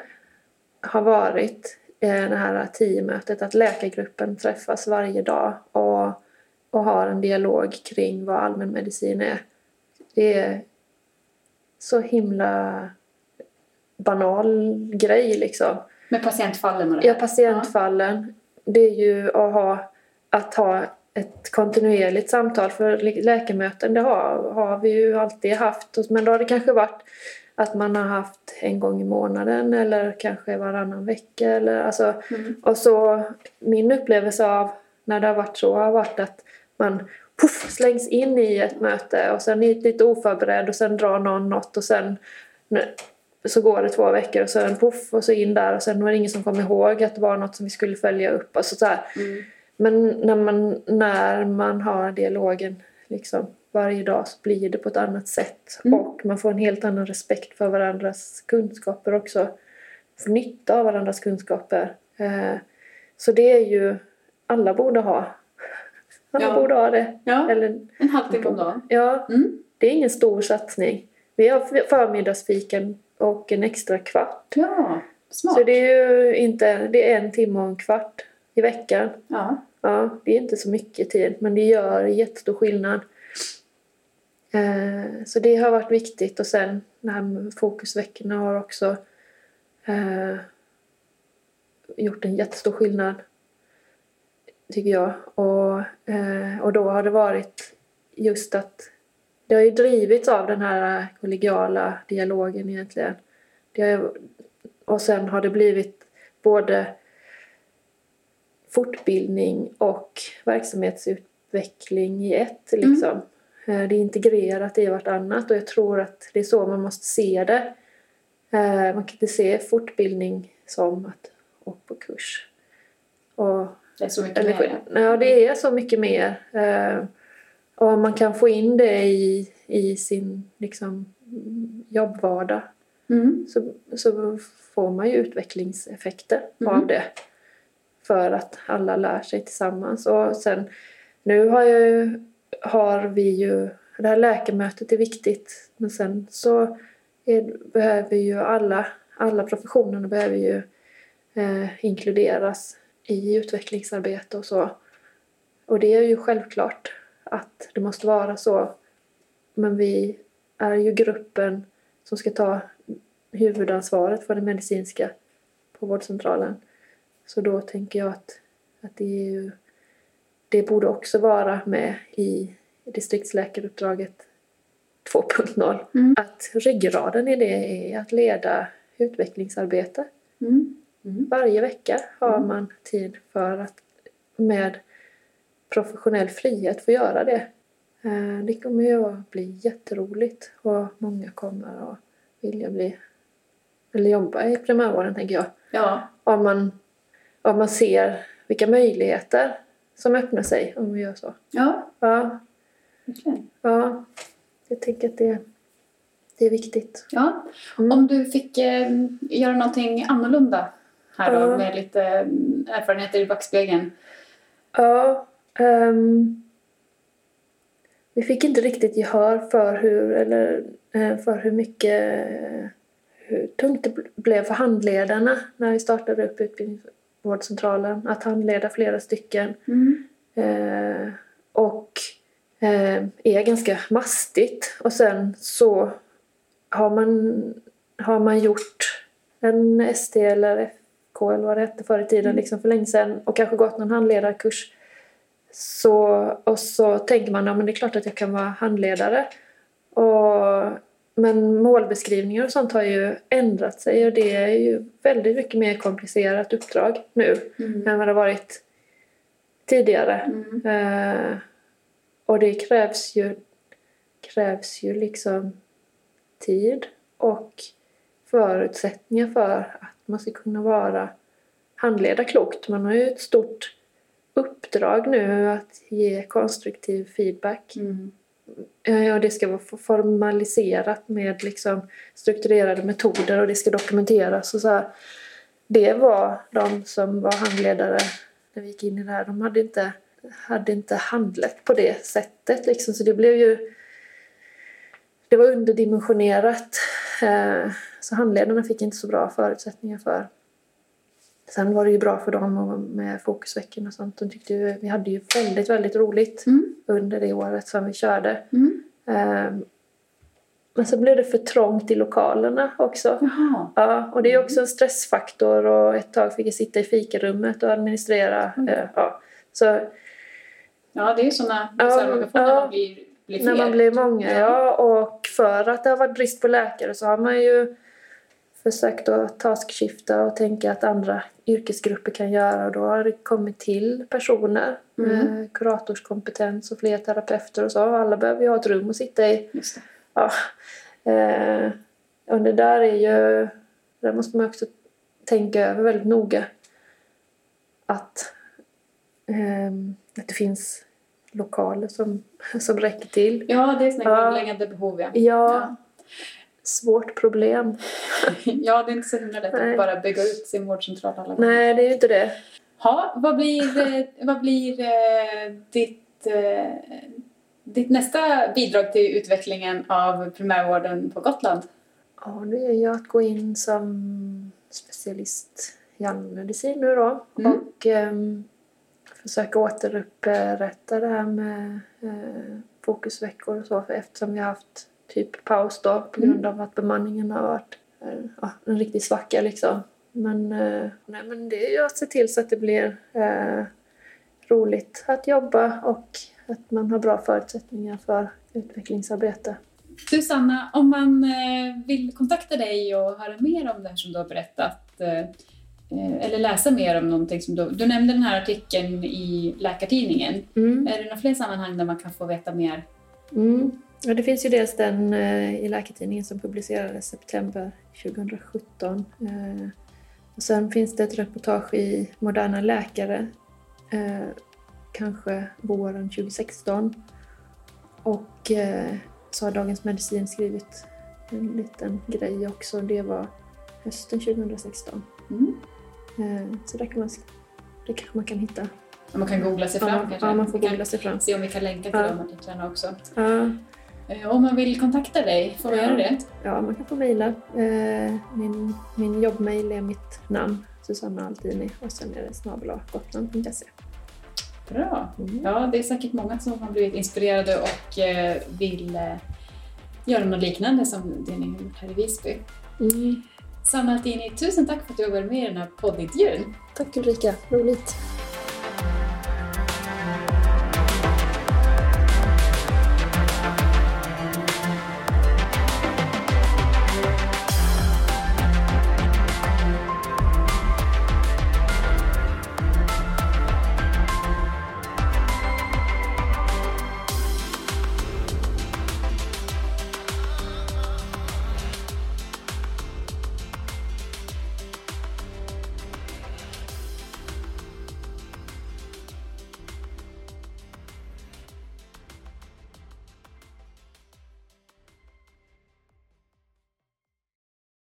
har varit eh, det här teammötet, att läkargruppen träffas varje dag och, och har en dialog kring vad allmänmedicin är. Det är så himla banal grej liksom. Med patientfallen och det Ja, patientfallen. Det är ju att ha, att ha ett kontinuerligt samtal. För lä- läkarmöten det har, har vi ju alltid haft. Men då har det kanske varit att man har haft en gång i månaden eller kanske varannan vecka. Eller, alltså, Mm. och så min upplevelse av när det har varit så har varit att man puff, slängs in i ett möte och sen är lite oförberedd och sen drar någon något och sen så går det två veckor och sen puff och så in där och sen var det ingen som kom ihåg att det var något som vi skulle följa upp. Alltså så. Mm. Men när man, när man har dialogen liksom varje dag så blir det på ett annat sätt Mm. och man får en helt annan respekt för varandras kunskaper också. Får nytta av varandras kunskaper. Eh, så det är ju, alla borde ha. Alla Ja. borde ha det. Ja, Eller, en halvtimme om dagen. ja, Mm. det är ingen stor satsning. Vi har förmiddagsfiken och en extra kvart. Ja, smart. Så det är ju inte, det är en timme och en kvart i veckan. Ja. Ja, det är inte så mycket tid men det gör jättestor skillnad. Eh, så det har varit viktigt och sen det här med fokusveckorna har också eh, gjort en jättestor skillnad. Tycker jag. Och, eh, och då har det varit just att det har ju drivits av den här kollegiala dialogen egentligen. Har, och sen har det blivit både fortbildning och verksamhetsutveckling i ett. Liksom. Mm. Det är integrerat i vartannat och jag tror att det är så man måste se det. Eh, man kan inte se fortbildning som att åka på kurs. Det är så mycket eller, mer? Ja, det är så mycket mer. Eh, och om man kan få in det i, i sin liksom, jobbvardag mm. så, så får man ju utvecklingseffekter mm. av det. För att alla lär sig tillsammans. Och sen, nu har, jag, har vi ju, det här läkarmötet är viktigt men sen så är, behöver ju alla, alla professionerna behöver ju eh, inkluderas i utvecklingsarbete och så. Och det är ju självklart att det måste vara så. Men vi är ju gruppen som ska ta huvudansvaret för det medicinska på vårdcentralen. Så då tänker jag att, att det, ju, det borde också vara med i distriktsläkaruppdraget 2.0. Mm. Att ryggraden i det är att leda utvecklingsarbete. Mm. Mm. Varje vecka har mm. man tid för att med professionell frihet få göra det. Eh, det kommer ju att bli jätteroligt och många kommer att vilja bli eller jobba i primärvården tänker jag. Ja. Om man, om man ser vilka möjligheter som öppnar sig om vi gör så. Ja. Ja. Okay. Ja. Jag tänker att det, det är viktigt. Ja. Mm. Om du fick eh, göra någonting annorlunda här då ja. med lite mm, erfarenheter i backspegeln. Ja. Um, vi fick inte riktigt gehör för hur, eller, eh, för hur mycket hur tungt det blev för handledarna när vi startade upp utbildningsvårdcentralen att handleda flera stycken. Mm. Eh, och eh, är ganska mastigt. Och sen så har man, har man gjort en ST eller FK eller vad det hette förr i tiden mm. liksom för länge sedan och kanske gått någon handledarkurs. Så, och så tänker man att ja, det är klart att jag kan vara handledare. Och, men målbeskrivningar och sånt har ju ändrat sig och det är ju väldigt mycket mer komplicerat uppdrag nu mm. än vad det varit tidigare. Mm. Uh, och det krävs ju, krävs ju liksom tid och förutsättningar för att man ska kunna vara handleda klokt. Man har ju ett stort uppdrag nu att ge konstruktiv feedback. Mm. Och det ska vara formaliserat med liksom strukturerade metoder och det ska dokumenteras. Och så här. Det var de som var handledare när vi gick in i det här. De hade inte hade inte handlat på det sättet liksom. Så det blev ju... Det var underdimensionerat. Eh, så handledarna fick inte så bra förutsättningar för. Sen var det ju bra för dem med fokusveckorna och sånt. De tyckte ju, vi hade ju väldigt, väldigt roligt mm. under det året som vi körde. Mm. Um, men så blev det för trångt i lokalerna också. Jaha. Ja, och det är också en stressfaktor och ett tag fick jag sitta i fikarummet och administrera. Mm. Uh, ja. Så Ja, det är ju sådana reservokation ja, när man blir, blir fler. När man blir många, ja. ja. Och för att det har varit brist på läkare så har man ju försökt att taskskifta och tänka att andra yrkesgrupper kan göra och då har det kommit till personer mm. med kuratorskompetens och fler terapeuter och så. Alla behöver ju ha ett rum att sitta i. Just det. Ja. Eh, och det där är ju... Där måste man också tänka över väldigt noga. Att, eh, att det finns lokaler som, som räcker till. Ja, det är sådana grundläggande behov. Ja. ja. Svårt problem. [laughs] ja, det är inte så himla lätt Nej. att bara bygga ut sin vårdcentral alla gånger. Nej, det är ju inte det. Ha, vad blir, vad blir eh, ditt, eh, ditt nästa bidrag till utvecklingen av primärvården på Gotland? Ja, det är ju att gå in som specialist i allmänmedicin nu då. Mm. Och um, försöka återupprätta det här med eh, fokusveckor och så för eftersom vi har haft typ paus då på grund mm. av att bemanningen har varit eh, ja, en riktig svacka liksom. Men, eh, nej, men det är ju att se till så att det blir eh, roligt att jobba och att man har bra förutsättningar för utvecklingsarbete. Du Sanna, om man eh, vill kontakta dig och höra mer om det här som du har berättat, eller läsa mer om någonting som du... Du nämnde den här artikeln i Läkartidningen. Mm. Är det några fler sammanhang där man kan få veta mer? Mm. Ja, det finns ju dels den eh, i Läkartidningen som publicerades september 2017. Eh, och sen finns det ett reportage i Moderna Läkare, eh, kanske våren 2016. Och så har Dagens Medicin skrivit en liten grej också. Det var hösten 2016. Mm. Så där kan man, det kanske man kan hitta. Man kan googla sig fram Ja, kanske? ja, man får googla sig fram. Se om vi kan länka till Ja. de artiklarna också. Ja, Om man vill kontakta dig, får man Ja. göra det? Ja, man kan få mejla. Eh, min, min jobbmejl är mitt namn, Susanna Altini, och sen är det snabel-a-gotland.se. Bra. Mm. Ja, det är säkert många som har blivit inspirerade och eh, vill eh, göra något liknande som det ni har gjort här i Visby. Mm. Sanna Altini, tusen tack för att du har varit med i den här poddintervjun. Tack Ulrika, roligt.